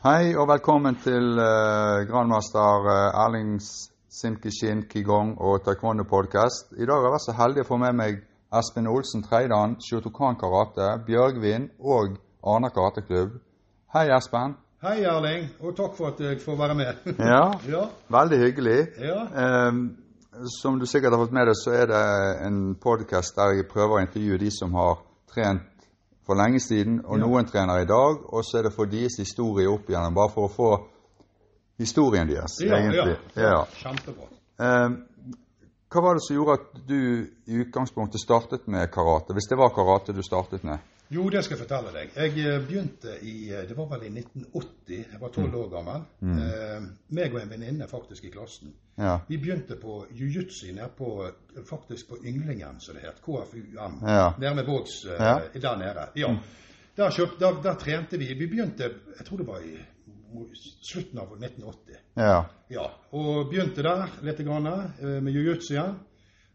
Hei og velkommen til uh, grandmaster uh, Erling Simkishin Kigong og Taekwondo Podcast. I dag har jeg vært så heldig å få med meg Espen Olsen Treidan, Shotokan Karate, Bjørgvin og Arna Karateklubb. Hei, Espen. Hei, Erling, og takk for at jeg får være med. ja, ja, veldig hyggelig. Ja. Um, som du sikkert har fått med deg, så er det en podkast der jeg prøver å intervjue de som har trent for lenge siden, og Ja. noen trener i dag. Og så er det for deres historie opp igjennom, bare for å få historien deres, Ja, egentlig. ja, ja. Kjempebra. Eh, hva var det som gjorde at du i utgangspunktet startet med karate, hvis det var karate du startet med? Jo, det skal jeg fortelle deg. Jeg eh, begynte i eh, Det var vel i 1980. Jeg var tolv år gammel. Eh, meg og en venninne faktisk i klassen. Ja. Vi begynte på jiu-jitsu eh, faktisk på Ynglingen, som det het. KFUM. Ja. Nede med Vågs eh, Ja. der nede. Ja. Der, kjøpt, der, der trente vi. Vi begynte Jeg tror det var i slutten av 1980. Ja. Ja, og begynte der litt grann, med jiu-jitsu igjen.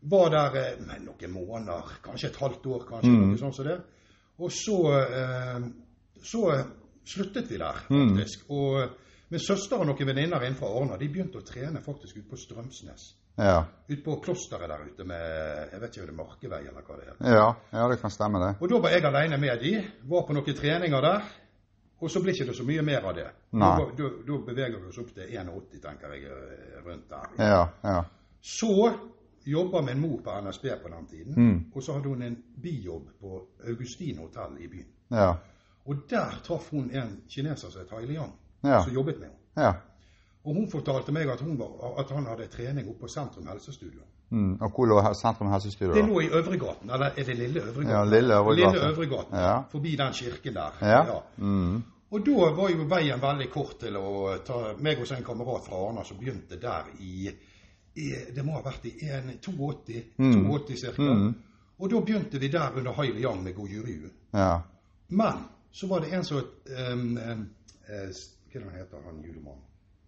Var der eh, noen måneder, kanskje et halvt år, kanskje noe sånt som det. Og så, eh, så sluttet vi der, faktisk. Og eh, min søster og noen venninner innenfor Arna de begynte å trene faktisk ute på Strømsnes. Ja. Ute på klosteret der ute med jeg vet ikke om det er Markevei eller hva det er. ja. ja, det kan stemme, det. Og da var jeg alene med de, var på noen treninger der. Og så blir ikke det så mye mer av det. Da, da, da beveger vi oss opp til 81, tenker jeg, eh, rundt der. Ja, ja. Så jobba en mor på NSB på den tiden, Mm. og så hadde hun en bijobb på Augustin hotell i byen. Ja. Og der traff hun en kineser som het Hai Liang, Ja. som jobbet med henne. ja. Og hun fortalte meg at, hun var, at han hadde trening oppe på Sentrum helsestudio. Mm. Og hvor lå Sentrum helsestudio? Det lå i Øvregaten, eller er det Lille Øvregaten? Ja, Lille Øvregaten. Lille Øvregaten, Ja. Forbi den kirken der. Ja. Mm. Og da var jo veien veldig kort til å ta meg og en kamerat fra Arna som begynte der i Det må ha vært i en 82, Mm. 82 cirka. Og da begynte vi der under Haile Yang med Gojuriu. Ja. Men så var det en som um, um, Hva er det heter han judomannen?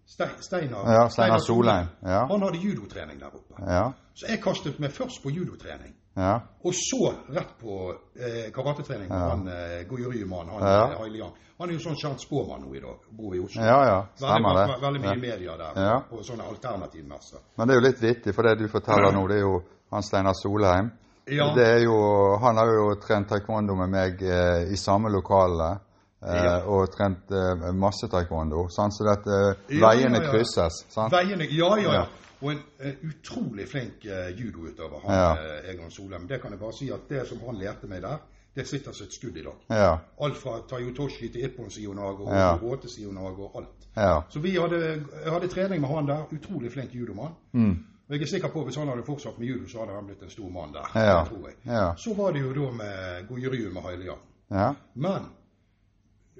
Ste- Steinar Ja, Solheim. Ja. Han hadde judotrening der oppe. Ja. Så jeg kastet meg først på judotrening. Ja. Og så rett på eh, karatetrening med Ja. han eh, Gojuriu-mannen, han Ja. eh, Han er jo sånn kjent spåmann nå i dag, bor i Oslo. Ja, ja. Veldig, det. veldig, mye Ja. media der, Ja. på sånne alternativmesser. Men det er jo litt vittig, for det du forteller nå, det er jo han Steinar Solheim. Ja. Det er jo, han har jo trent taekwondo med meg eh, i samme lokale. Eh, Ja. Og trent eh, masse taekwondo. Sant? Så at eh, veiene krysses. Sant? Veiene, ja, ja, Ja. Og en uh, utrolig flink uh, judoutøver, han Ja. uh, Egon Solheim. Det kan jeg bare si at det som han lærte meg der, det sitter som et skudd i dag. Ja. Alt fra Tayotoshi til Ippon Sionago og Ja. Rote Sionago og alt. Ja. Så vi hadde, jeg hadde trening med han der. Utrolig flink judomann. Mm. Og jeg er sikker på at hvis han hadde fortsatt med judo, så hadde han blitt en stor mann der. Ja. Tror jeg. Ja. Så var det jo da med Gojeriu med Hailia. Ja. Men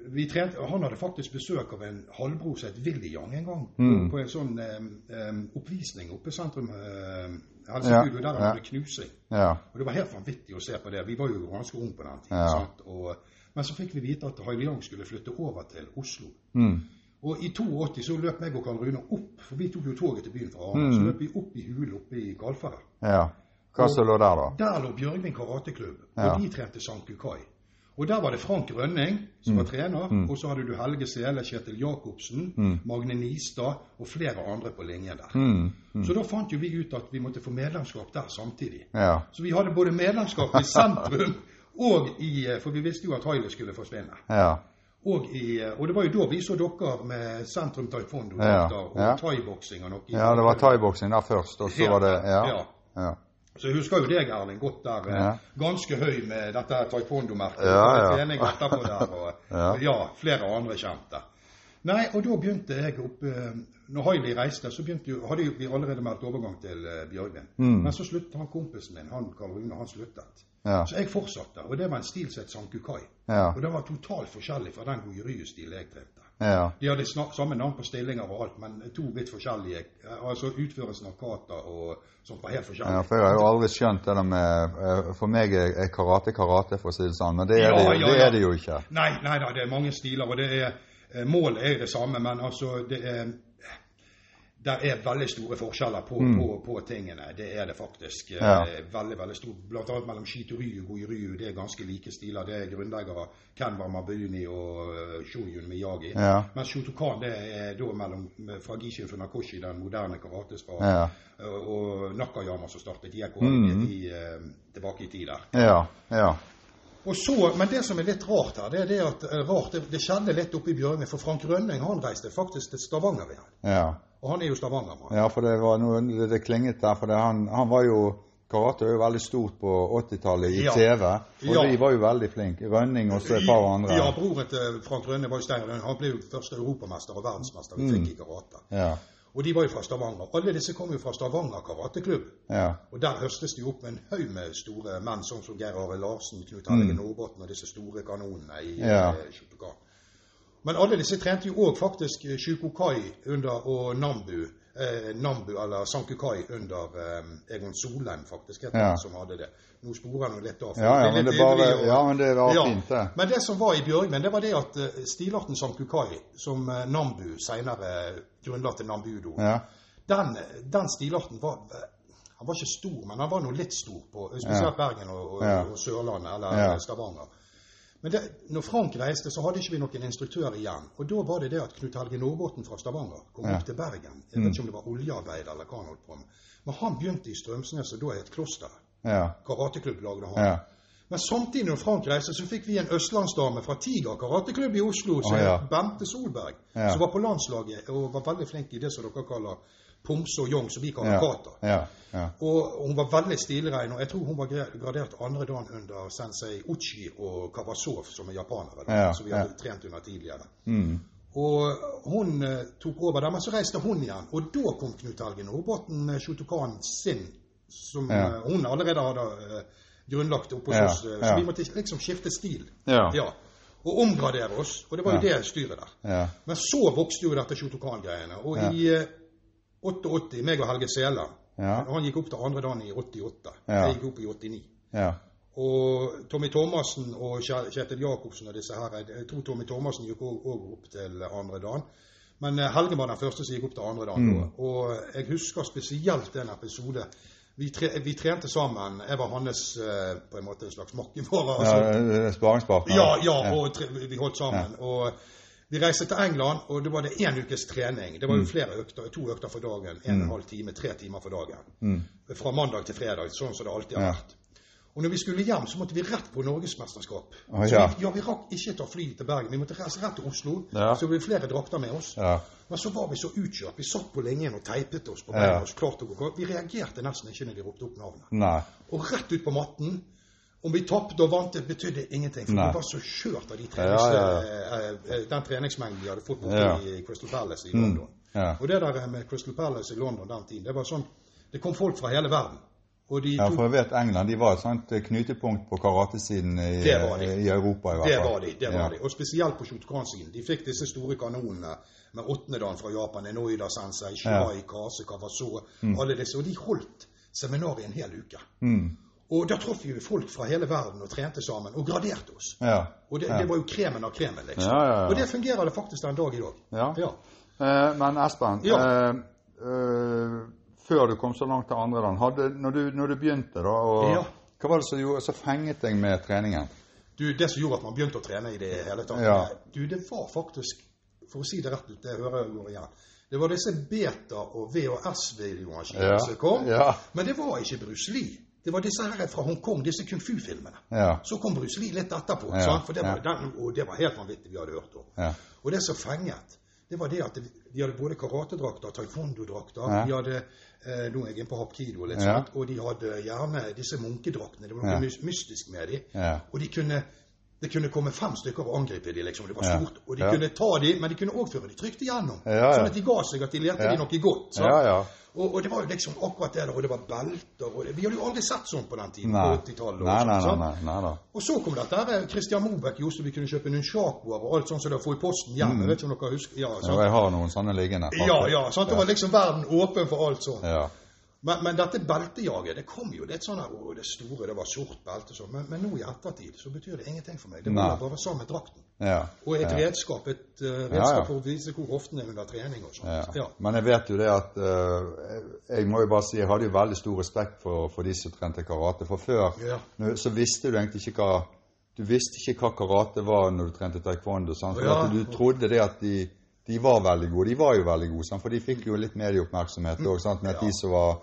vi trente, han hadde faktisk besøk av en halvbror som het Willy Young en gang. Mm. På en sånn eh, oppvisning oppe i sentrum Uh, helsestudio, Ja, der han hadde knusing. Ja. Og det var helt vanvittig å se på det. Vi var jo ganske unge på den tiden. Ja. Og, men så fikk vi vite at Haile Young skulle flytte over til Oslo. Mm. Og i 82 så løp meg og Karl Rune opp, for vi tok jo toget til byen fra Arne. Mm. Så løp vi opp i hulen oppe i Galfare ja. Hva som lå der, da? Der lå Bjørgvin karateklubb, og de trente Sankukai. Og der var det Frank Rønning som Mm. var trener, og så hadde du Helge Sele, Kjetil Jacobsen, Magne Nistad og flere andre på linje der. Mm. Så da fant jo vi ut at vi måtte få medlemskap der samtidig. Ja. Så vi hadde både medlemskap i sentrum og i For vi visste jo at Haile skulle forsvinne. Ja. Og, i, og det var jo da vi så dere med Sentrum Taekwondo Ja, og ja. thaiboksing ja, det var thaiboksing der først, og så var det Ja. ja. Så jeg husker jo deg, Erling, godt der. eh, Ja. Ganske høy med dette taekwondo-merket. Ja, ja. Der, og Ja. ja. flere andre kjente. Nei, og da begynte jeg opp eh, Når Hailey reiste, så jo, hadde jo vi allerede meldt overgang til uh, Bjørgvin. Mm. Men så sluttet han kompisen min, han Karl Rune, han sluttet. Ja. Så jeg fortsatte, og det var en stil som het Sankukai. Ja. Og det var totalt forskjellig fra den Gojeryu-stilen jeg trente. Ja. De hadde snak samme navn på stillinger og alt, men to vidt forskjellige. eh, Altså utførelsen av kata og sånt var helt forskjellig. Ja, for jeg har jo aldri skjønt det med eh, For meg er karate karate, for å si det sånn, men det er, Ja, det, jo, ja, det, er det jo ikke. Nei, nei da, det er mange stiler, og det er, eh, målet er jo det samme, men altså det er der er veldig store forskjeller på, Mm. på, på tingene. Det er det faktisk. Eh, Ja. Veldig, veldig stor. Blant annet mellom Shitoryu og Goiryu. Det er ganske like stiler. Det er grunnleggere Kenwa Mabuni og uh, Shoyun Miyagi. Ja. Mens Shotokan det er da mellom, Fragishin Funakoshi, den moderne karates fra, Ja. og, og Nakayama som startet IK Mm. i, eh, tilbake i tid der. Ja. Ja. Og så, Men det som er litt rart her, det er det at eh, rart, det, det skjedde litt oppe i Bjørnvin. For Frank Rønning han reiste faktisk til Stavanger igjen. Ja. Og han er jo Stavanger-mann. ja, for det var noe det, det klinget der. For det, han, han var jo Karate var jo veldig stort på 80-tallet i Ja. TV, og Ja. de var jo veldig flinke. Rønning og så et par andre. Ja, broren til Frank Rønne var jo Stein Rønning. Han ble jo første europamester og verdensmester vi Mm. fikk i karate. Ja. Og de var jo fra Stavanger. Alle disse kom jo fra Stavanger karateklubb. Ja. Og der høstes de opp med en haug med store menn, sånn som Geir Are Larsen, Knut Helge Nordbotten og disse store kanonene i Mm. Ja. eh, Shotokan. Men alle disse trente jo òg faktisk eh, Shukokai under og Nambu. Eh, Nambu, eller Sankukai under eh, Egon Solheim, faktisk, het Ja. som hadde det. Nå sporer han jo litt av. Ja, ja, men det, bare, og- ja, men det var Ja, fint, det. Men det som var i Bjørgvin, det var det at eh, stilarten Sankukai, som eh, Nambu senere grunnla til Nambudo, Ja. den, den stilarten var Han var ikke stor, men han var nå litt stor på spesielt Bergen og, og, og Sørlandet, eller. Stavanger. Men det, når Frank reiste, så hadde ikke vi noen instruktør igjen. Og da var det det at Knut Helge Nordbotten fra Stavanger kom Ja. opp til Bergen. Jeg vet ikke om det var oljearbeid eller hva han holdt på med. Men han begynte i Strømsnes, og da het Kloster. Ja. Karateklubb lagde han. Ja. Men samtidig når Frank reiste, så fikk vi en østlandsdame fra Tiger karateklubb i Oslo, som oh, ja. het Bente Solberg, som var på landslaget og var veldig flink i det som dere kaller pomse og Young, som vi kaller kata. Ja. Ja. Og hun var veldig stilrein, og jeg tror hun var gradert andre dagen under sensei Uchi og Kawasov, som er japanere, da, som vi hadde trent under tidligere. Mm. Og hun eh, tok over der, men så reiste hun igjen. Og da kom Knut Helge Nordbotten, eh, Shotokan sin, som eh, hun allerede hadde eh, grunnlagt oppe hos oss. eh, Så vi måtte liksom skifte stil. Ja. Ja. Og omgradere oss. Og det var jo Ja. det styret der. Ja. Men så vokste jo dette Shotokan-greiene. Og Ja. i eh, 88, meg og Helge Sele Ja. Han gikk opp til andre dagen i 88. Ja. Jeg gikk opp i 89. Ja. Og Tommy Thomassen og Kjetil Jacobsen og disse her Jeg tror Tommy Thomassen gikk òg opp til andre dagen. Men eh, Helge var den første som gikk opp til andre dagen. Mm. Og jeg husker spesielt en episode. Vi, tre, vi trente sammen. Jeg var hans eh, på en måte en slags makkevare. Altså. ja. Sparingspartner. Ja, ja, og tre, vi holdt sammen. Og vi reiste til England, og det var det én ukes trening. Det var jo flere økter, to økter for dagen. En og en halv time, tre timer for dagen. Mm. Fra mandag til fredag, sånn som det alltid har vært. Og når vi skulle hjem, så måtte vi rett på norgesmesterskap. Å, ja. vi, ja, vi rakk ikke ta fly til Bergen. Vi måtte reise rett til Oslo. Ja. Så det ble flere drakter med oss. Ja. Men så var vi så utkjørt. Vi satt på linjen og teipet oss på Ja. beina. og klarte å gå. Vi reagerte nesten ikke når de ropte opp navnet. Nei. Og rett ut på matten. Om vi tapte og vant, det betydde ingenting. For Nei. vi var så kjørt av de trenings, ja, ja, ja. den treningsmengden vi hadde fått borte Ja. i Crystal Palace i Mm. London. Ja. Og det der med Crystal Palace i London den tiden, det var sånn Det kom folk fra hele verden. Ja, for jeg vet England de var et sånt knutepunkt på karatesiden i, de. i Europa, i hvert fall. Det var de. det var ja. de. Og spesielt på Shotokan-siden. De fikk disse store kanonene med åttendedagen fra Japan, Enoida Sensei, Shirai, Kase, Kawaso, alle disse. Og de holdt seminaret en hel uke. Mm. Og da traff vi jo folk fra hele verden og trente sammen, og graderte oss. Ja. Og det, det var jo kremen av kremen, liksom. Og det fungerer det faktisk den dag i dag. Ja. Ja. Eh, men Espen, Ja. eh, eh, før du kom så langt til andre land, hadde, når, du, når du begynte, da, og, Ja. hva var det som gjorde, så fenget deg med treningen? Du, det som gjorde at man begynte å trene i det hele tatt Ja. Du, det var faktisk, for å si det rett ut, det hører jeg går igjen Det var disse beta- og VHS-videoene som kom. Ja. Men det var ikke Bruce Lee. Det var disse her fra Hongkong, disse kung fu-filmene. Ja. Så kom Bruce Lee litt etterpå, Ja? For det var, den, og det var helt vanvittig vi hadde hørt om. Ja. Og det som fenget, det var det at de hadde både karatedrakter, taekwondo-drakter, de hadde eh, nå er jeg inne på hapkido litt, og de hadde gjerne disse munkedraktene. Det var noe mystisk med dem. Ja. Og de kunne, det kunne komme fem stykker og angripe dem, liksom. Det var Ja. stort. Og de Ja. kunne ta dem, men de kunne òg føre dem trygt igjennom. Ja, ja. Sånn at de ga seg at de lærte Ja. de noe godt. Ja, ja. Og, og det var jo liksom akkurat det der, og det var belter og det, Vi hadde jo aldri sett sånn på den tiden. Nei. på 80-tallet. og nei. Og så kom dette her, Christian Mobeck i Oslo, vi kunne kjøpe nunchakoer og alt sånt som det får i posten hjemme. Mm. vet ikke om dere husker? Ja, Ja, jeg har noen sånne liggende. ja, ja sant? Det var liksom verden åpen for alt sånt. Ja. Men, men dette beltejaget, det kom jo litt sånn her, å, det store, det var sort belte sånn. Men, men nå i ettertid så betyr det ingenting for meg. Det var bare sammen med drakten. Ja. Og et ja. redskap, et uh, redskap Ja, ja. for å vise hvor ofte er under trening og sånt. Ja. Ja. Men jeg vet jo det at uh, Jeg må jo bare si jeg hadde jo veldig stor respekt for, for de som trente karate. For før Ja. nå- så visste du egentlig ikke hva Du visste ikke hva karate var når du trente taekwondo. Sant? For Ja. du trodde det at de, de var veldig gode. De var jo veldig gode, sant? for de fikk jo litt medieoppmerksomhet òg. Sant? Med at de som var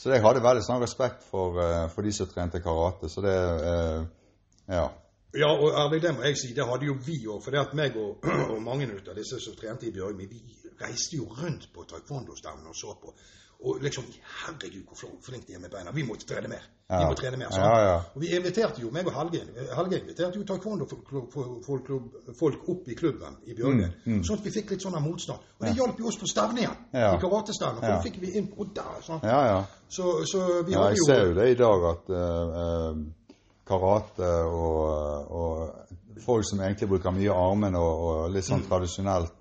Så jeg hadde veldig sånn respekt for, eh, for de som trente karate. Så det eh, Ja. Ja, og ærlig, det må jeg si, det hadde jo vi òg. For det at meg og, og mange av disse som trente i Bjørgvin, vi reiste jo rundt på taekwondo-stevner og så på. Og liksom Herregud, hvor fl- flink de er med beina. Vi må trene mer. Vi må trene mer? Ja, ja. Og vi inviterte jo, meg og Helge Helge inviterte jo taekwondo-folk opp i klubben i Bjørgvin. Sånn at vi fikk litt sånn motstand. Og det hjalp jo oss på stevnet igjen. Ja. I karatestevnet. For Ja. da fikk vi inn og der. Sånn. ja, ja. Så, så vi Ja, hadde jeg jo ser jo det i dag at eh, eh, karate og, og folk som egentlig bruker mye armen og, og litt Mm. sånn tradisjonelt,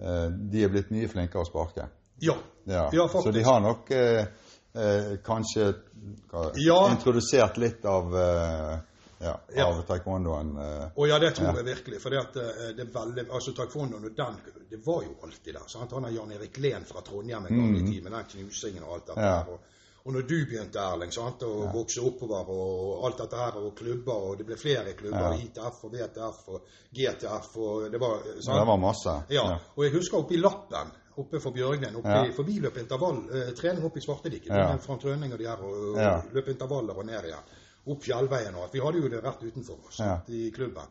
uh, de er blitt mye flinkere å sparke. Ja. Ja. Ja, Så de har nok eh, eh, kanskje hva, Ja. introdusert litt av, eh, av taekwondoen. Eh, Og ja, det tror jeg virkelig. For det at eh, det er veldig, altså taekwondoen og den, det var jo alltid der. sant? Han er Jan Erik Lehn fra Trondheim en gang i tiden med den knusingen og alt det her. Og, og når du begynte, Erling, sant, å vokse oppover og alt dette her, og klubber, og det ble flere klubber. ITF og VTF og GTF og det var det var masse. Ja, og jeg husker oppe i Lappen, oppe for Bjørgvin, oppe Ja. i forbiløpintervall eh, trening oppe i Svartediket, Ja. med Frank Trønning og de her, og, og Ja. løpe intervaller og ned igjen. Opp Fjellveien og alt. Vi hadde jo det rett utenfor oss, Ja. i klubben.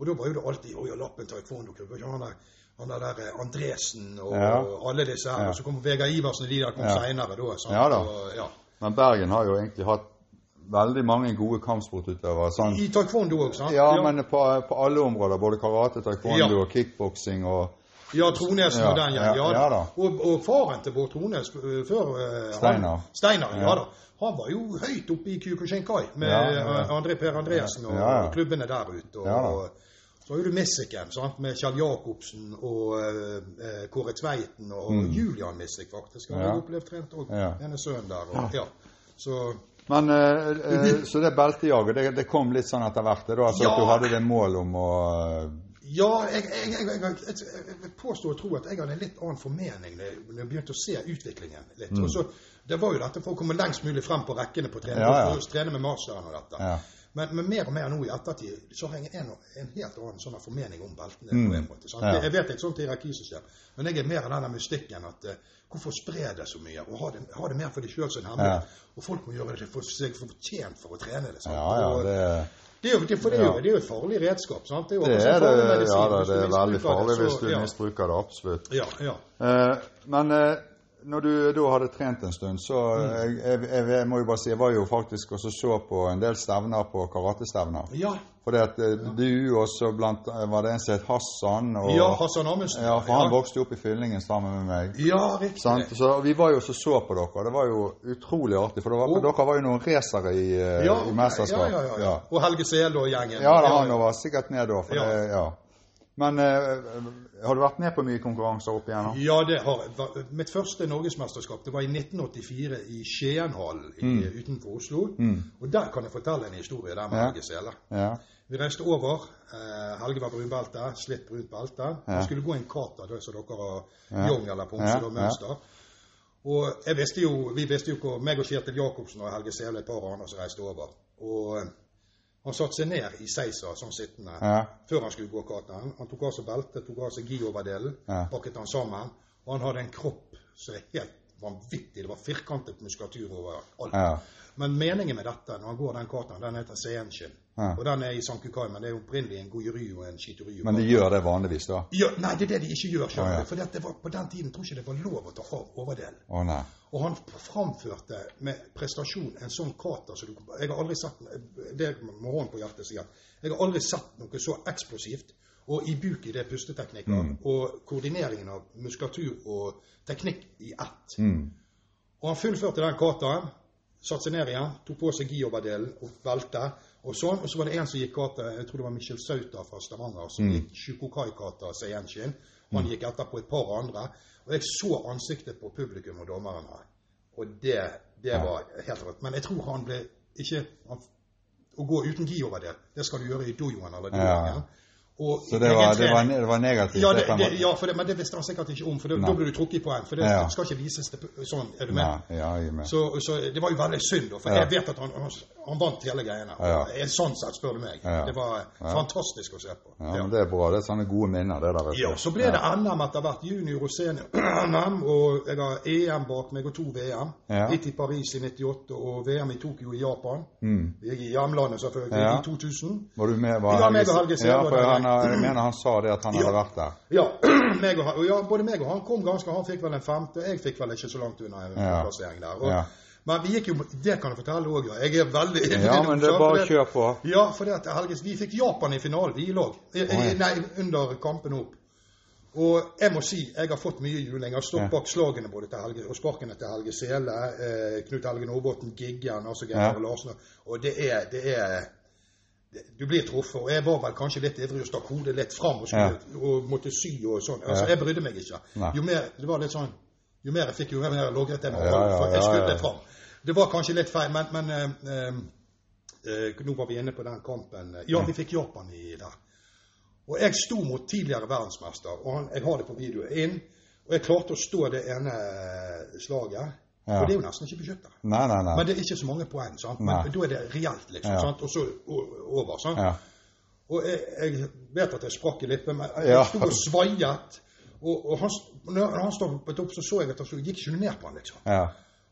Og da var jo det alltid, oi, ja, Lappen taekwondo-klubb, og han der, han der, der eh, Andresen og, Ja. alle disse her, og så kom Vegard Iversen og de der kom Ja. senere da, sant? Ja da. Og, ja. Men Bergen har jo egentlig hatt veldig mange gode kampsportutøvere. Sånn. I taekwondo også, sant? Ja, men på, på alle områder. Både karate, taekwondo Ja. og kickboksing og Ja, Tronesen Ja, og den gjengen. ja, ja. Og, og faren til Bård Trones eh, før eh, Steinar. Han, Steinar, ja. Ja. da. Han var jo høyt oppe i Kukushinkai med Ja, ja, ja. eh, André Per Andresen og, Ja, ja. og klubbene der ute. Og, Ja og så har du Missiken sant? med Kjell Jacobsen og eh, eh, Kåre Tveiten og Julian Missik, faktisk. Han har Mm. Ja. opplevd trent òg. Ja. Ene sønnen der. Og, ja. Så Men uh, uh, Så det beltejaget, det, det kom litt sånn etter hvert? altså Ja. At du hadde det mål om å Ja, jeg, jeg, jeg, jeg, jeg, jeg vil påstå og tro at jeg hadde en litt annen formening når jeg begynte å se utviklingen litt. Og så, det var jo dette for å komme lengst mulig frem på rekkene på trening, Mm. Ja, ja. for å trene med masteren og dette. Ja. Men, men mer og mer nå i ettertid så har jeg en, en helt annen sånn formening om beltene. Mm. på en måte. Ja. Jeg vet det er et sånt hierarkisystem, men jeg er mer av denne mystikken at uh, hvorfor spre det så mye? Og ha det, ha det mer for deg sjøl som hemmelighet. Og folk må gjøre det for seg fortjent for å trene det. Sant? Ja, ja, det, det er jo, det, for det er, jo, det er jo et farlig redskap. Sant? Det er det er det. farlig medisin. Ja det er veldig farlig hvis du misbruker det. Absolutt. Ja, ja. Eh, men eh, når du da hadde trent en stund, så Mm. eh, jeg, jeg, jeg må jo bare si jeg var jo faktisk også så på en del stevner på karatestevner. Ja, Fordi at eh, du også blant eh, Var det en som het Hassan? Og, ja Hassan Amundsen. ja, for han vokste jo opp i Fyllingen sammen med meg. Ja, riktig. Sant? Så vi var jo så så på dere. Det var jo utrolig artig. For var, oh. dere var jo noen racere i, Ja, i mesterskap. Ja, ja, ja, ja. Og Helge Sele og gjengen. Ja, han var sikkert med da. For Ja. det, ja. Men uh, har du vært med på mye konkurranser opp igjennom? Ja, det har jeg. Mitt første norgesmesterskap det var i 1984 i Skienhallen mm. utenfor Oslo. Og der kan jeg fortelle en historie der med Ja. Helge Sele. Ja. Vi reiste over. Eh, Helge var brunbelte, slitt brunt belte. Han skulle gå en kata, det som dere har jong eller pomse, Ja, mønster. Og jeg visste jo, vi visste jo hvor meg og Kjetil Jacobsen og Helge Sele et par andre som reiste over. Og eh, han satte seg ned i Seisa sånn sittende Ja. før han skulle gå kateren Han tok av seg beltet, tok av seg gi-overdelen, Ja. pakket han sammen. Og han hadde en kropp som er helt vanvittig. Det var firkantet muskulatur over alt. Ja. Men meningen med dette, når han går den kateren, den heter Seienshin. Ja. Og den er i Sankukai, men det er opprinnelig en goyeri og en shitoryu. Men de gjør det vanligvis, da? ja, Nei, det er det de ikke gjør. skjønner Ja, ja. For det var, på den tiden tror jeg ikke det var lov å ta av overdelen. Nei. Og han framførte med prestasjon en sånn kater som du Jeg har aldri sett Det med hånden på hjertet sier jeg har aldri sett noe så eksplosivt. Og i buk i det pusteteknikker. Og koordineringen av muskulatur og teknikk i ett. Mm. Og han fullførte den kateren, Satte seg ned igjen, tok på seg gi-overdelen og velte. Og sånn, og så var det en som gikk kater, jeg tror det var Michel Sauta fra Stavanger, som gikk Shukokai-kata Seiyenshin. Han gikk etterpå et par andre. Og jeg så ansiktet på publikum og dommeren her. Og det, det var helt rått. Men jeg tror han ble ikke han, Å gå uten gi over det, det skal du gjøre i dojoen eller Ja. dojoen. Og Så det var, det var, det var negativt? Ja, det det, ja for det, men det visste han sikkert ikke om, for da, ble du trukket i poeng. For det Ja. skal ikke vises til, sånn. Er du med? Nei, ja, jeg er med. Så, så det var jo veldig synd, for Ja. jeg vet at han, han, vant hele greiene. Ja. En sånn sett, spør du meg. Ja. Det var fantastisk å se på. Ja, men det er bra. Det er sånne gode minner, det der. Ja, så ble det NM etter hvert. Junior og senior-NM. Og jeg har EM bak meg og to VM. Ja. Litt i Paris i 98 og VM i Tokyo i Japan. Mm. Jeg i hjemlandet, selvfølgelig, Ja. i 2000. Var du med? Var Ja, meg og Helge- Ja, for han, jeg mener han sa det at han hadde vært der. Ja, og, både meg og han kom ganske Han fikk vel en femte, jeg fikk vel ikke så langt unna en plassering der. Og, Ja. Men vi gikk jo Det kan jeg fortelle òg, ja. Jeg er veldig Ja, men det er bare å kjøre på. Ja, for det at Helges vi fikk Japan i finalen, vi. I- i- Nei, under kampen opp. Og jeg må si, jeg har fått mye juling. Jeg har stått Ja. bak slagene både til Helge, og sparkene til Helge Sele, eh, Knut Helge Nordbotn, Giggen, altså Geir Ja. Larsen. Og det er, det er det- Du blir truffet. Og jeg var vel kanskje litt ivrig og stakk hodet litt fram og, skulle, og måtte sy og sånn. Altså, jeg brydde meg ikke. Jo mer, det var litt sånn Jo mer jeg fikk, jo mer logret jeg meg. Ja, ja, for jeg skulle fram. Det var kanskje litt feil, men, men eh, eh, eh, Nå var vi inne på den kampen. Ja, vi fikk Japan i der. Og jeg sto mot tidligere verdensmester, og han, jeg har det på video, inn. Og jeg klarte å stå det ene eh, slaget. Ja. Og det er jo nesten ikke nei. Men det er ikke så mange poeng. sant? Men Nei. da er det reelt, liksom. Ja. sant? Og så over. sant? Ja. Og jeg, jeg vet at jeg sprakk i lippen, men jeg sto og svaiet. Og, og han, når han stoppet opp, så så jeg at han gikk ikke ned på han, liksom. Ja.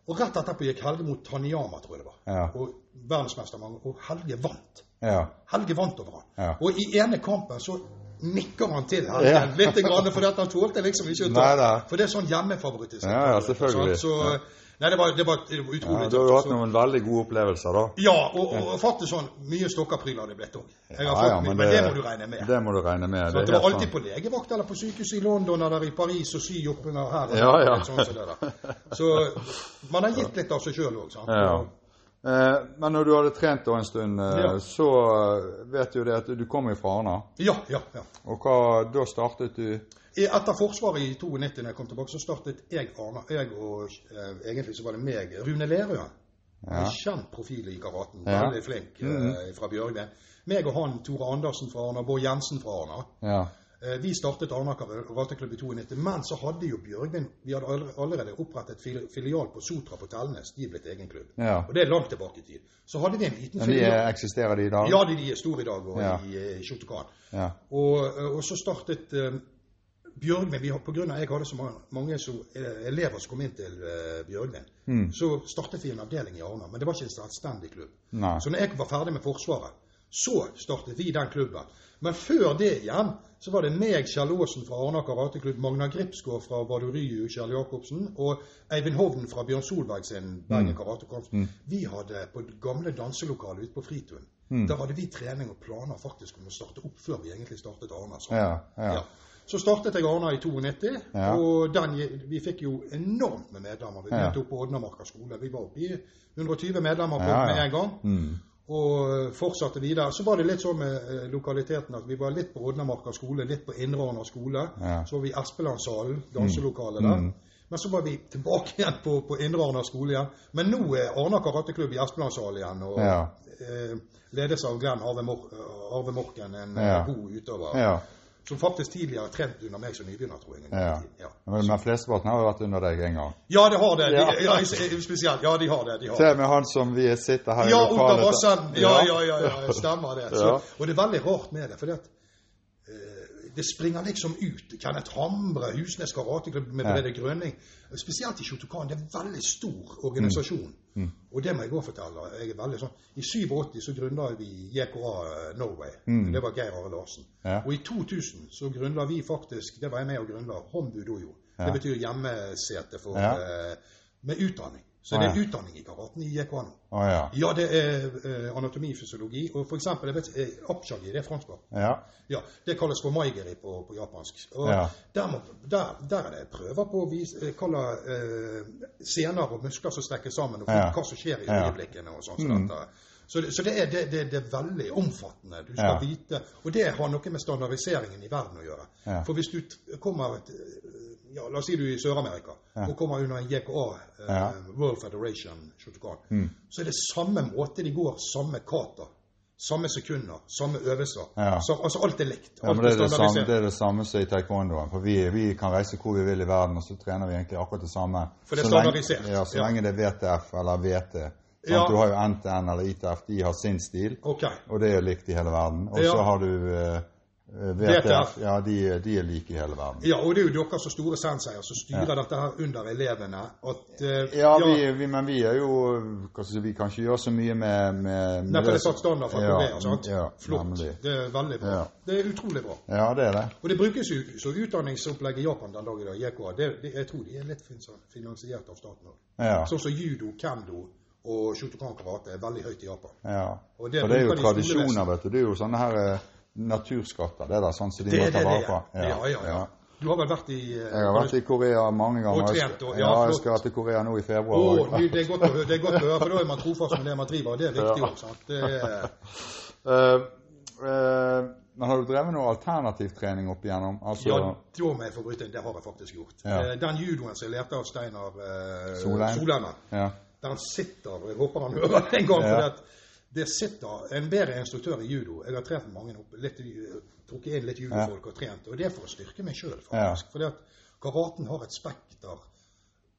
Og rett etterpå gikk Helge mot Taniyama, tror jeg det var. Ja. Og verdensmester. Og Helge vant. Ja. Helge vant over han. Ja. Og i ene kampen så nikker han til Helge Ja. litt, grann, for han tålte liksom ikke å ta. For det er sånn hjemmefavoritt. Ja, ja, selvfølgelig. Så. Nei, det var, det var, var ja. Du har jo hatt noen veldig gode opplevelser, da. Ja, og, og, faktisk sånn mye stokkapryl har det blitt òg. Ja, ja, men men, det- må du regne med. Det må du regne med. Så Det det var alltid på legevakt eller på sykehuset i London eller i Paris og sy opp under her. og Ja, ja. Sånn, Sånn. Så man har gitt litt av seg sjøl òg, sant. Ja. Eh, men når du hadde trent da en stund, eh, Ja. så eh, vet du det at du kom jo fra Arna. Ja, ja, ja. Og hva, da startet du I- Etter Forsvaret i 92, når jeg kom tilbake, så startet jeg Arna. Jeg og egentlig så var det meg, Rune Lerøe. Ja. En kjent profil i karaten. Ja. Veldig flink eh, fra Bjørgvin. Meg og han, Tore Andersen fra Arna, Bård Jensen fra Arna. Ja. Eh, Vi startet Arnaker rateklubb i 92, men så hadde jo Bjørgvin Vi hadde allerede opprettet fil- filial på Sotra på Telnes. De er blitt egen klubb. ja. Og det er langt tilbake i tid. Så hadde vi en liten Men de filial. er, eksisterer de i dag? Ja, de, de er store i dag, og Ja. i eh, Shotokan. Ja. Og, eh, og så startet eh, Bjørgvin vi På grunn av jeg hadde så mange, eh, elever som kom inn til eh, Bjørgvin, Mm. så startet vi en avdeling i Arna. Men det var ikke en selvstendig klubb. Nei. Så når jeg var ferdig med Forsvaret, så startet vi den klubben. Men før det igjen så var det meg, Kjell Aasen fra Arna karateklubb, Magna Gripsgaard fra Vadoryu, Kjell Jacobsen, og Eivind Hovden fra Bjørn Solberg sin Bergen karatekorps. Vi hadde på det gamle danselokalet ute på Fritun. Der hadde vi trening og planer faktisk om å starte opp før vi egentlig startet Arna. Så. Ja, ja. Så startet jeg Arna i 92, Ja. og den, vi fikk jo enormt med medlemmer. Vi Ja. opp oppe på Odnamarka skole. Vi var oppe i 120 medlemmer på, Ja, ja. med en gang Mm. Og fortsatte videre. Så var det litt sånn med eh, lokaliteten at vi var litt på Odnamarka skole, litt på Indre Arna skole. Ja. Så var vi i Espelandshallen, danselokalet der. Mm. Men så var vi tilbake igjen på, på Indre Arna skole igjen. Men nå er Arna karateklubb i Espelandshallen igjen. Og Ja. eh, ledes av Glenn Arve, Mor Arve Morken, en Ja. eh, god utøver. Ja. Som faktisk tidligere trent under meg som nybegynner, tror jeg. i ja. ja. Men, men flesteparten har jo vært under deg en gang. Ja, det har det. De, Ja. ja. spesielt. Ja, de har det. De har Se med han som vi sitter her i Ja, Oda lokalet Vassen. Ja, ja, ja, ja, stemmer det. Så, Ja. Og det er veldig rart med det, for det, det springer liksom ut. Kenneth Hamre, Husnes karateklubb med Brede Grønning. Spesielt i Shotokan. Det er en veldig stor organisasjon. Mm. Og det må jeg òg fortelle. Jeg er veldig sånn, I 87 så grunnla vi JKA Norway. Mm. Det var Geir Are Larsen. Ja. Og i 2000 så grunnla vi faktisk Det var jeg med og grunnla Hombu Dojo. Ja. Det betyr hjemmesete for, Ja. eh, med utdanning. Så det er utdanning i karaten i JKA Ah, ja. Ja, det er eh, anatomi, fysiologi, og for eksempel, jeg vet, eh, apshagi, det er fransk. Ja. Ja, det kalles for maigeri på, på japansk. Og Ja. der, må, der, der er det prøver på å vise, eh, kalle eh, sener og muskler som strekker sammen, og hva som skjer i øyeblikkene og sånn. Mm. Så, det, så det, er, det, det, er veldig omfattende. Du skal Ja. vite, og det har noe med standardiseringen i verden å gjøre. Ja. For hvis du kommer et, ja, La oss si du er i Sør-Amerika og kommer under en JKA, eh. World Federation Shotokan, Mm. så er det samme måte de går, samme kata. samme sekunder, samme øvelser. Så, altså alt er likt. Alt er det, samme, det er det samme som i taekwondoen. For vi, vi kan reise hvor vi vil i verden, og så trener vi egentlig akkurat det samme. For det er standardisert. Ja, så lenge det er VTF eller VT. Ja. Du har jo NTN eller ITF, de har sin stil, okay. og det er likt i hele verden. Og Ja. så har du eh, VTF, ja, de, de er like i hele verden. Ja, og det er jo dere som store senseier som styrer dette her under elevene. At, uh, Ja, vi, vi, men vi er jo si, Vi kan ikke gjøre så mye med, med, Nei, for det er satt standard for ja, Korea. sant? Ja, Flott. nemlig. Det er veldig bra. Ja. Det er utrolig bra. Ja, det er det. Og det brukes jo så utdanningsopplegg i Japan den dag i dag, JK, det, det, jeg tror de er litt finansiert av staten òg. Ja. Sånn som judo, kendo og shotokan karate er veldig høyt i Japan. ja. Og det For det er jo de tradisjoner, vet du. Det er jo sånne her eh, naturskatter, det der, sånn som de Det må er ta det vare på. Ja, Ja, ja, ja. Du har vel vært i eh, Jeg har vært i Korea mange ganger. Og trent, og- ja, ja, jeg skal til Korea nå i februar. Oh, det, er det er godt å høre, for da er man trofast med det man driver. og Det er viktig Ja. Det er- Uh, uh, men har du drevet noe alternativ trening opp igjennom? Altså, Ja, da må jeg få bryte inn. Det har jeg faktisk gjort. Ja. Den judoen som jeg lærte av Steinar uh, Solheim. Solheim, ja. Den sitter Jeg håper han hører det en gang. Ja. For det, sitter en bedre instruktør i judo. Jeg har trent mange opp, litt, trukket inn litt judofolk og trent. Og det er for å styrke meg sjøl, faktisk. Fordi at karaten har et spekter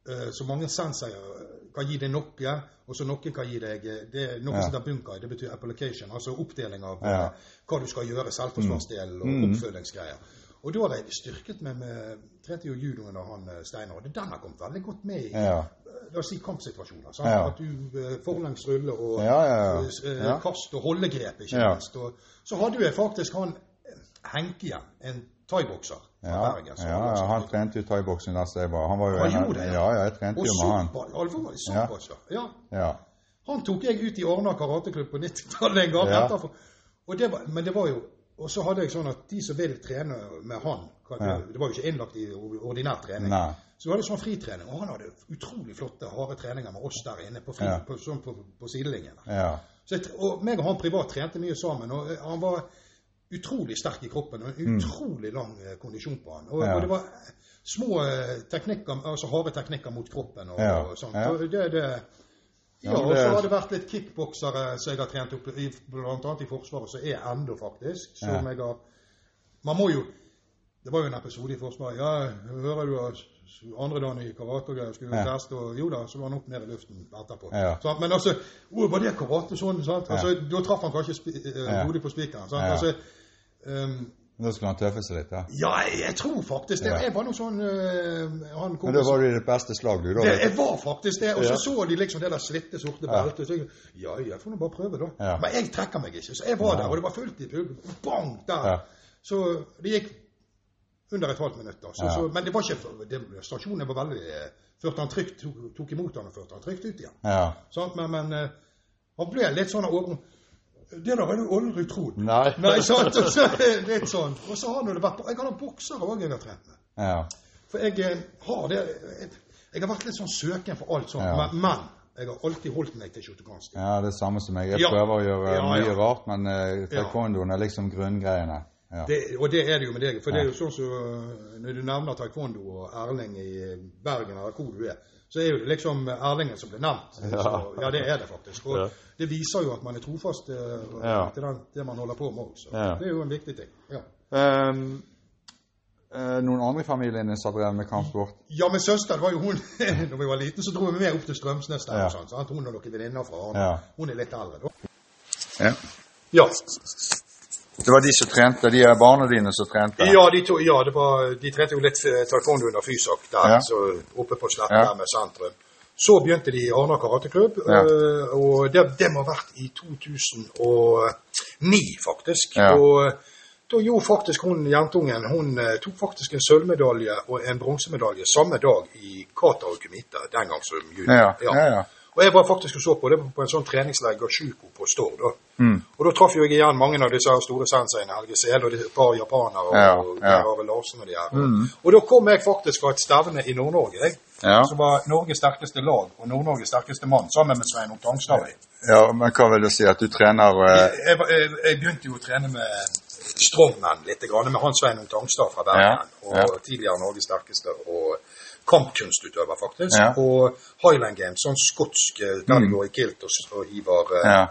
eh, så mange senseier kan gi deg noe, og så noen kan gi deg eh, det er Noe Ja. som heter bunkai, det betyr application, altså oppdeling av Ja. eh, hva du skal gjøre, selvforsvarsdelen og Mm. oppfølgingsgreier. Og da har jeg styrket meg med Trente jo judo under han eh, Steinar, og den har kommet veldig godt med i Ja. eh, La oss si kampsituasjoner. Sant? Ja. At du eh, forlengs rulle og Ja, ja, ja. Ja. kast og holdegrep, ikke minst. Og så hadde jeg faktisk han Henke igjen, en thaibokser Ja, Bergen. ja, han trente jo thaiboksing der jeg var. Han var jo Han en gjorde ja. ja, jeg trente Og jo med han. såpass, ja. ja. Ja. Han tok jeg ut i Arna karateklubb på 90-tallet en gang. Ja. etterfor. Og det var, men det var jo Og så hadde jeg sånn at de som vil trene med han Ja. Det var jo ikke innlagt i ordinær trening. Nei. Så hadde jeg sånn fritrening, og han hadde utrolig flotte, harde treninger med oss der inne på, fri, Ja. på, sånn på, på sidelinjen. Ja. Så jeg, og meg og han privat trente mye sammen, og eh, han var utrolig sterk i kroppen, og en utrolig lang eh, kondisjon på han. Og, Mm. Ja. og det var eh, små teknikker, altså harde teknikker mot kroppen og, Ja. og sånt. Ja. Og det, det, ja, og så har det vært litt kickboksere som jeg har trent opp, i, blant i Forsvaret, som er enda faktisk, som Ja. jeg har Man må jo Det var jo en episode i Forsvaret. Ja, hører du andre dagen i karate og greier skulle Ja. teste, og jo da, så var han opp ned i luften etterpå. Ja. Så, Men altså, oh, var det karate sånn? sant? Altså, Da traff han kanskje eh, hodet på spikeren. sant? Altså, ehm, Da skulle han tøffe seg litt, Ja, ja, jeg, jeg tror faktisk det. Ja. Jeg var noe sånn han Men da var du i det beste slag, du, da. det, jeg var faktisk det. Og så Ja. så de liksom det der slitte, sorte Ja. beltet. Så jeg, ja, jeg får nå bare prøve, da. Ja. Men jeg trekker meg ikke. Så jeg var der, og det var fullt i publikum. Bang! Der. Ja. Så det gikk under et halvt minutt. da. Så, Ja. så, men det var ikke det, Stasjonen var veldig eh, Førte han trygt, tok, tok imot han og førte han trygt ut igjen. Ja. Sånn, Men, men eh, han ble litt sånn over Det har du aldri trodd. Nei. Nei, sant? Og så, litt sånn. Og så har det vært Jeg har noen boksere òg jeg har trent med. Ja. For jeg eh, har det jeg, jeg har vært litt sånn søken for alt sånt. Ja. Men, jeg har alltid holdt meg til shotokansk. ja, det er samme som meg. Jeg Ja. prøver å gjøre Ja, mye ja. rart, men uh, taekwondoen er liksom grunngreiene. Ja. Det, og det er det jo med deg. For det er jo sånn som så, når du nevner taekwondo og Erling i Bergen, eller hvor du er, så er jo det liksom Erlingen som blir nevnt. Ja. Så, ja, det er det faktisk. Og Ja. det viser jo at man er trofast uh, Ja. til den, det man holder på med Så Ja. Det er jo en viktig ting. Ja. Um, eh, noen andre i familien som har drevet med kampsport? Ja, men søster var jo hun Når vi var liten, så dro vi med opp til Strømsnes der. Ja. og sånn, sant? Hun og noen venninner fra Arne. Ja. Hun er litt eldre, da. Ja. Ja. Det var de som trente, de er barna dine som trente? Ja, de, to, ja det var, de trente jo litt eh, taekwondo under Fysak der, Ja. så oppe på sletta Ja. med sentrum. Så begynte de i Arna karateklubb, Ja. eh, og det, det må ha vært i 2009, faktisk. Og eh, da gjorde faktisk hun jentungen Hun tok faktisk en sølvmedalje og en bronsemedalje samme dag i kata og kumita, den gang som junior. Ja, ja, ja. Og jeg var faktisk og så på det på en sånn treningsleir Gashuko på Stord. Mm. Og da traff jo jeg igjen mange av disse store senseiene, Helge Sele og et par japanere og, Ja, ja. og Larsen og de her. Og da kom jeg faktisk fra et stevne i Nord-Norge, jeg, Ja. som var Norges sterkeste lag og Nord-Norges sterkeste mann, sammen med Sveinung Tangstad. ja, men hva vil du si? At du trener eh, Jeg, jeg, jeg, begynte jo å trene med strongman litt, med han Sveinung Tangstad fra Bergen. Og tidligere Norges sterkeste og kampkunstutøver, faktisk. Ja. Og Highland Games, sånn skotsk, eh, der de går i kilt og, og hiver eh, Ja.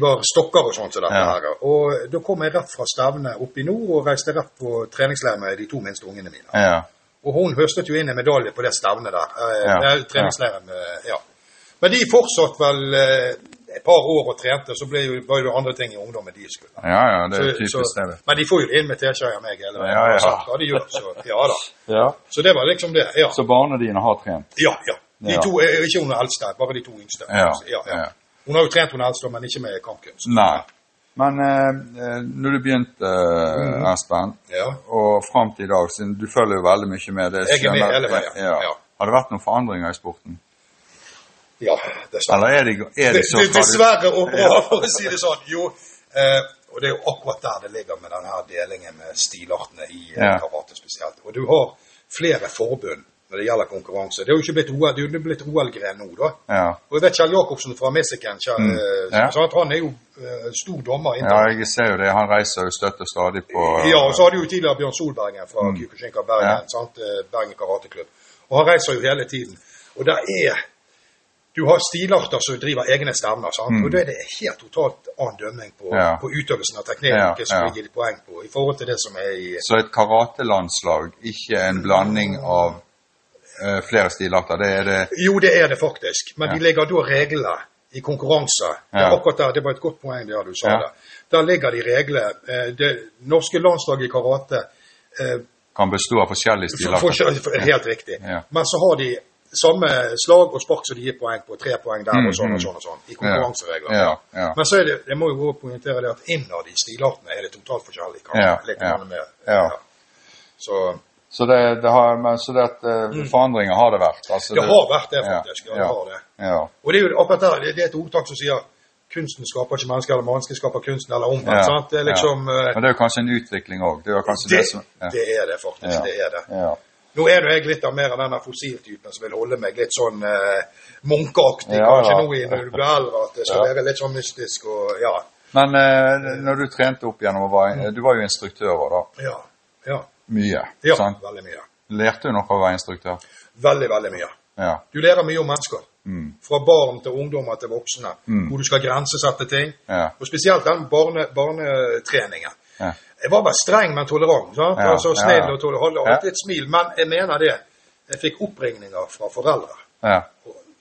var stokker og sånt. Så Ja. her. Og da kom jeg rett fra stevnet opp i nord og reiste rett på treningsleir med de to minste ungene mine. Ja. Og hun høstet jo inn en medalje på det stevnet der. Eh, Ja, treningsleiren ja. Men de fortsatte vel eh, et par år og trente, så ble jo, var det andre ting i ungdommen de skulle. ja, ja, det er Så- typisk så- det. Men de får jo inn med teskjeer av meg hele veien. Ja, ja. uansett de gjør, så ja da. Ja. Så det var liksom det. Ja, Så barna dine har trent? ja. ja. De Ja. to, er Ikke hun eldste, bare de to yngste. Ja, ja, ja. Hun har jo trent hun eldste, men ikke med kampkunst. Nei. Men eh, eh, når du begynte, eh, Espen, Ja. og fram til i dag, siden du følger jo veldig mye med det Jeg er med hele veien, Ja. ja. Har det vært noen forandringer i sporten? Ja, dessverre. Eller er det, er Det- så det- Dessverre og bra, for å si det sånn. Jo, eh, og det er jo akkurat der det ligger med denne delingen med stilartene i eh, Ja. karate spesielt. Og du har flere forbund når det gjelder konkurranse. Det er jo ikke blitt OL, det er blitt OL-gren nå, da. Ja. Og jeg vet Kjell Jacobsen fra Michigan, Kjell, Mm. eh, Ja. han er jo eh, stor dommer. ja, jeg ser jo det. Han reiser jo støtt og stadig på Ja, og så hadde jo tidligere Bjørn Solbergen fra Mm. Kyokushinka Bergen, Ja. sant? Bergen karateklubb. Og han reiser jo hele tiden. Og der er Du har stilarter som driver egne stevner. Mm. og da er det helt totalt annen dømming på, Ja. på utøvelsen av teknikken Ja, som ja. vi gir poeng på, i forhold til det som er i Så et karatelandslag, ikke en blanding av uh, flere stilarter. Det er det Jo, det er det faktisk, men de legger da reglene i konkurranse. Det, akkurat der, det var et godt poeng der du sa det. Der ligger de reglene. Eh, Det norske landslaget i karate uh, kan bestå av forskjellige For, for, stilarter. for, helt riktig. Men så har de samme slag og spark som de gir poeng på. Tre poeng der og sånn og Mm, sånn. og sånn, I konkurransereglene. Ja, ja. Men så er det, jeg må jo også poengtere det at innad i stilartene er det totalt forskjellig. Kanskje, Ja. Så Så det, det har, men, så det at mm. forandringer har det vært? Altså, det, det har vært det, faktisk. Ja, det har det. Ja. Og det er jo akkurat der, det, det er et ordtak som sier kunsten skaper ikke mennesker, eller mennesket skaper kunsten, eller omvendt. Sant? Det er liksom eh, Men det er jo kanskje en utvikling òg. Det er det, det, som det er det faktisk. Det er det. Nå er jo jeg litt av mer av denne fossiltypen som vil holde meg litt sånn eh, munkeaktig Ja, kanskje ja. nå i når du blir eldre, at det skal Ja. være litt sånn mystisk og ja. Men eh, når du trente opp gjennom var Du var jo instruktør da. Ja. Ja. Mye. ja Sant? veldig mye. Lærte du noe av å være instruktør? Veldig, veldig mye. Ja. Du lærer mye om mennesker. Mm. Fra barn til ungdommer til voksne. Mm. Hvor du skal grensesette ting. Og spesielt den barne, barnetreningen. Ja. Jeg var bare streng, men tolerant. Sant? Ja, Altså ja, snill ja. og tolerant. Alltid et smil. Men jeg mener det. Jeg fikk oppringninger fra foreldre Ja.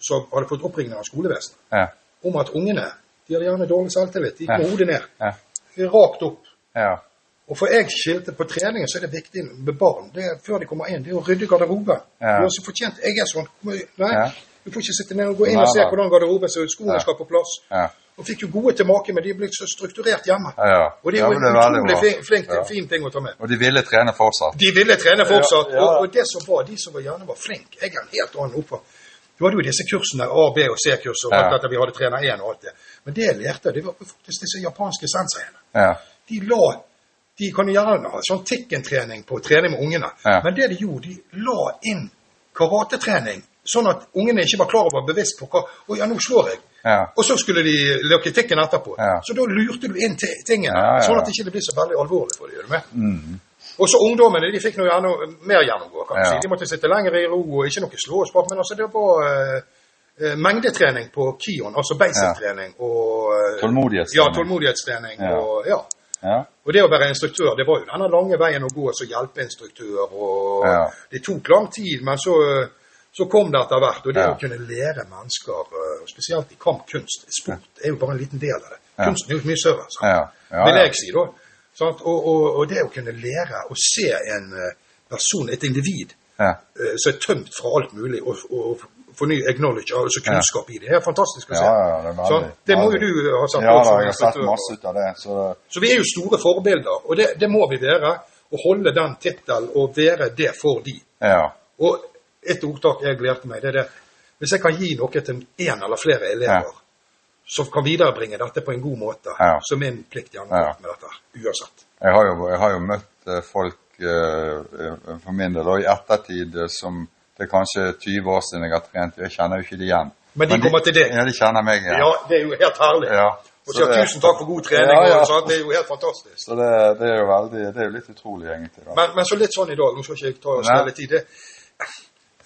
som hadde fått oppringninger av skolevesenet Ja. om at ungene de hadde gjerne dårlig selvtillit. De gikk med Ja. hodet ned. Ja. Rakt opp. Ja. Og for jeg skilte på treningen, så er det viktig med barn det er, før de kommer inn, det er å rydde garderoben. Ja. Du har så fortjent Jeg er sånn. Nei, Ja. du får ikke sitte ned og gå inn og se hvordan garderoben ser ut. Skoene Ja. skal på plass. Og fikk jo gode tilbake, men de er blitt så strukturert hjemme. ja, ja. Og det er jo ja, en utrolig flink, Ja. fin ting å ta med. Og de ville trene fortsatt? De ville trene fortsatt, Ja, ja. Og, og det som var, de som var gjerne var flinke Jeg er en helt annen oppå. Du hadde jo disse kursene, A, B og C-kurs, og alt Ja. dette vi hadde trener 1 og alt det. Men det jeg lærte, det var faktisk disse japanske senseiene. Ja. De la De kan jo gjerne ha sånn tikkentrening på trening med ungene, Ja. men det de gjorde, de la inn karatetrening, sånn at ungene ikke var klar over bevisst på hva Å ja, nå slår jeg. Ja. Og så skulle de løke tikken etterpå. Ja. Så da lurte du inn ti- tingene, Ja, sånn at det ikke blir så veldig alvorlig for dem. Med? Mm. Og så ungdommene de fikk noe gjerne, mer gjennomgå. kan Ja. si. De måtte sitte lenger i ro og ikke noe slå og spart, Men altså, det var eh, mengdetrening på Kion, altså basic-trening. og uh, Tålmodighetstrening. Ja, tålmodighetstrening. Ja. Og, ja. Ja. og det å være instruktør, det var jo denne lange veien å gå som hjelpeinstruktør. og Ja. Det tok lang tid, men så, eh, så kom det etter hvert. Og det Ja. å kunne lære mennesker, eh, spesielt i kampkunst Sport er jo bare en liten del av det. Ja. Kunsten er jo mye større. sant? Ja. Ja, vil ja. jeg si da. Og, og, og det å kunne lære å se en eh, person, et individ, Ja. eh, som er tømt fra alt mulig, og, og få ny acknowledge, altså kunnskap i det, det er fantastisk å se. ja, det er veldig. det må jo du ha sagt. Ja da, jeg har sett masse ut av det. Så Så vi er jo store forbilder, og det, det må vi være. Å holde den tittelen og være det for de. ja. Og et ordtak jeg lærte meg, det er det Hvis jeg kan gi noe til én eller flere elever som kan viderebringe dette på en god måte, Ja. så er min plikt gjerne Ja. med dette. Uansett. Jeg har jo, jeg har jo møtt eh, folk eh, for min del, i ettertid eh, som det er kanskje 20 år siden jeg har trent. Jeg kjenner jo ikke de igjen. Men de kommer til deg. Ja, de kjenner meg igjen. Ja, det er jo helt herlig. Ja. Og sier det- tusen takk for god trening. Ja, ja. Og sånn, det er jo helt fantastisk. Så det, det er jo veldig Det er jo litt utrolig, egentlig. Men, men så litt sånn i dag, nå skal ikke jeg ta og stelle Nei.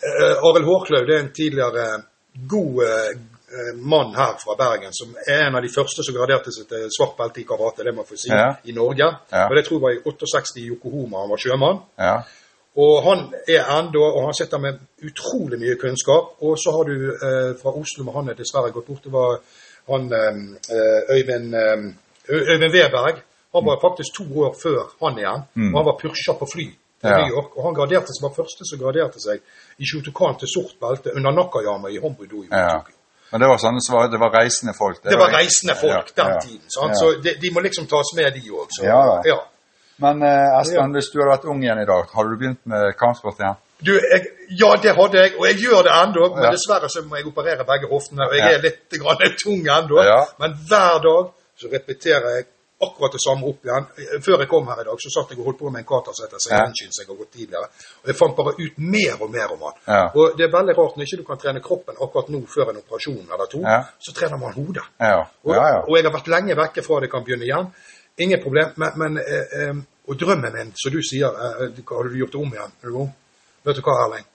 Uh, Arild Hårklaug er en tidligere god, eh, eh, mann her fra Bergen som er en av de første som graderte seg til svart belte i karate, det må jeg få si, Ja. i Norge. Ja. Og det tror jeg var i 68 i Yokohoma, han var sjømann. Ja. Og han er enda, og han sitter med utrolig mye kunnskap. Og så har du eh, fra Oslo, men han er dessverre gått bort. Det var han eh, Øyvind, eh, Øyvind Weberg. Han var faktisk to år før han igjen. Mm. Og han var pursa på fly til. New York. Og han graderte seg, var første som graderte seg i Shotokan til sort belte under Nakayama i Hombudo i Ja. Tokyo. Men det var sånne som det var reisende folk? Det var reisende folk den tiden. Så de, de må liksom tas med, de òg. Ja ja. Men eh, Espen, hvis du hadde vært ung igjen i dag, hadde du begynt med kampsport igjen? Du, jeg, ja, det hadde jeg, og jeg gjør det ennå. Men Ja. dessverre så må jeg operere begge hoftene, og jeg Ja. er litt grann tung ennå. Ja. Men hver dag så repeterer jeg akkurat det samme opp igjen. Før jeg kom her i dag, så satt jeg og holdt på med en kater som heter Seirenskinn, som jeg har gått tidligere. Og jeg fant bare ut mer og mer om han. Ja. Og det er veldig rart når ikke du kan trene kroppen akkurat nå før en operasjon eller to, Ja. så trener man hodet. Ja. Og, Ja, ja. og jeg har vært lenge vekke fra det kan begynne igjen. Ingen problem. Men, men eh, eh, og drømmen min, som du sier, eh, hva hadde du gjort det om igjen? Du? Vet du hva, Erling?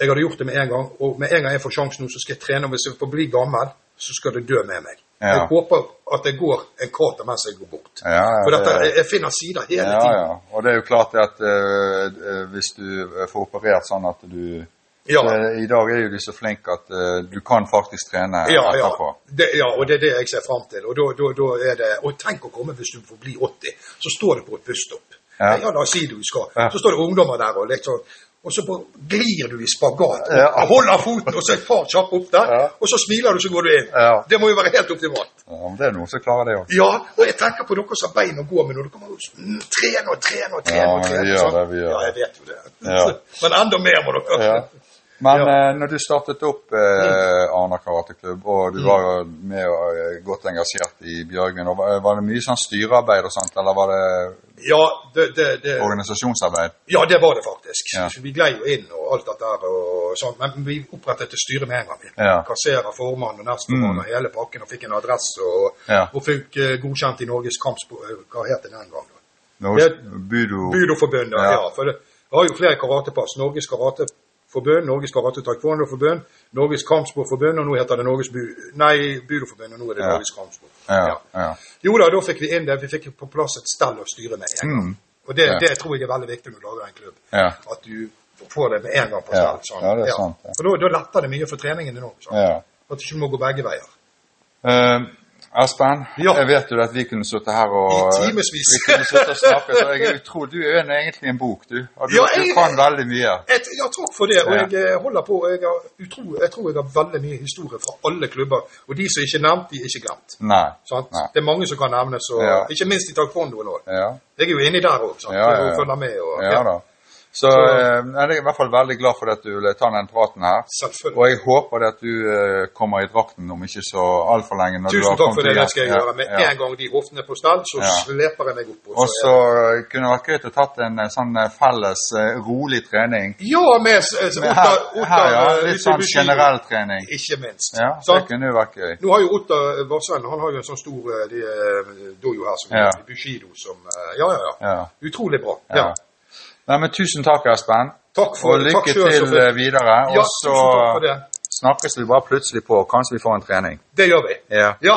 Jeg hadde gjort det med en gang, og med en gang jeg får sjansen nå, så skal jeg trene. Og hvis jeg får bli gammel, så skal det dø med meg. Ja. Jeg håper at det går en kater mens jeg går bort. Ja, ja, For dette, jeg, jeg finner sider hele Ja, tiden. ja. Og det er jo klart at eh, hvis du får operert sånn at du Ja. eh, I dag er jo de så flinke at uh, du kan faktisk trene Ja, ja. etterpå. Det, ja, og det er det jeg ser fram til. Og, da, da, da er det, og tenk å komme hvis du får bli 80, så står det på et busstopp. Ja. La oss si du skal. Så står det ungdommer der, og sånn, og så glir du i spagat. Ja. Holder foten, og så er far kjapp opp der, Ja. og så smiler du, så går du inn. Ja. Det må jo være helt optimalt. Ja, men det er noen som klarer det òg. Ja, og jeg tenker på dere som har bein å gå med når dere kommer og trener trene og trene og trene. Ja, og trene, vi gjør det, vi gjør det. Ja, jeg vet jo det. Men enda mer må dere. Men Ja. eh, når du startet opp eh, Arna karateklubb, og Mm. du var jo med og eh, godt engasjert i Bjørgvin, var, var det mye sånn styrearbeid og sånt, eller var det Ja, det, det, det, organisasjonsarbeid? Ja, det var det faktisk. Ja. Vi glei jo inn og alt dette der og sånt, men vi opprettet et styre med en gang. Ja. Kasserer, formann og nestformann og hele pakken, og fikk en adresse og, Ja. og fikk uh, godkjent i Norges kampsport Hva het det den gangen? gang Det- Budo Budoforbundet, Ja. ja. For det har jo flere karatepass. Norges karateforbund, Norges karate taekwondo-forbund, Norges kampsportforbund, og nå heter det Norges bu nei, budoforbund, og nå er det Ja. Norges kampsport. Ja, ja. Jo da, da fikk vi inn det. Vi fikk på plass et stell å styre med en gang. Mm. Og det, Ja. det tror jeg er veldig viktig når du lager en klubb. Ja. At du får det med en gang på stell. Sånn. Ja, det er sant, ja. For da, da letter det mye for treningen din òg. Sånn. ja. At du ikke må gå begge veier. Eh, Espen, Ja. jeg vet jo at vi kunne sittet her og I timevis. Snakket, og jeg tror du er en- egentlig en bok, du. Og du, Ja, du kan veldig mye. Et, ja, takk for det. Og Ja. jeg eh, holder på. Jeg, utro, jeg tror jeg har veldig mye historie fra alle klubber. Og de som ikke er nevnt, de er ikke glemt. Nei. Nei. Det er mange som kan nevnes, og ikke minst i taekwondoen òg. Jeg er jo inni der òg, og følger med. Og, Ja da. Så eh, jeg er i hvert fall veldig glad for at du ville ta den praten her. Selvfølgelig. Og jeg håper det at du eh, kommer i drakten om ikke så altfor lenge. Tusen har takk for det. Det skal jeg gjøre. Med ja. en gang de hoftene på stell, så Ja. sleper jeg meg opp. Og så eh, kunne det vært gøy å tatt en sånn felles rolig trening. Ja, med altså, med her, Ottar her, ja. Litt sånn generell trening. Ikke minst. Ja, det Sant? kunne jo vært gøy. Nå har jo Ottar Vassend han har jo en sånn stor dojo her som heter Bushido som Ja, ja, ja. Ja. Utrolig bra. Ja. Nei, men tusen takk, Espen. Takk for Og lykke selv, til selvfølgelig. eh, videre. Ja, Og så snakkes vi bare plutselig på. Kanskje vi får en trening. Det gjør vi. Ja. Ja,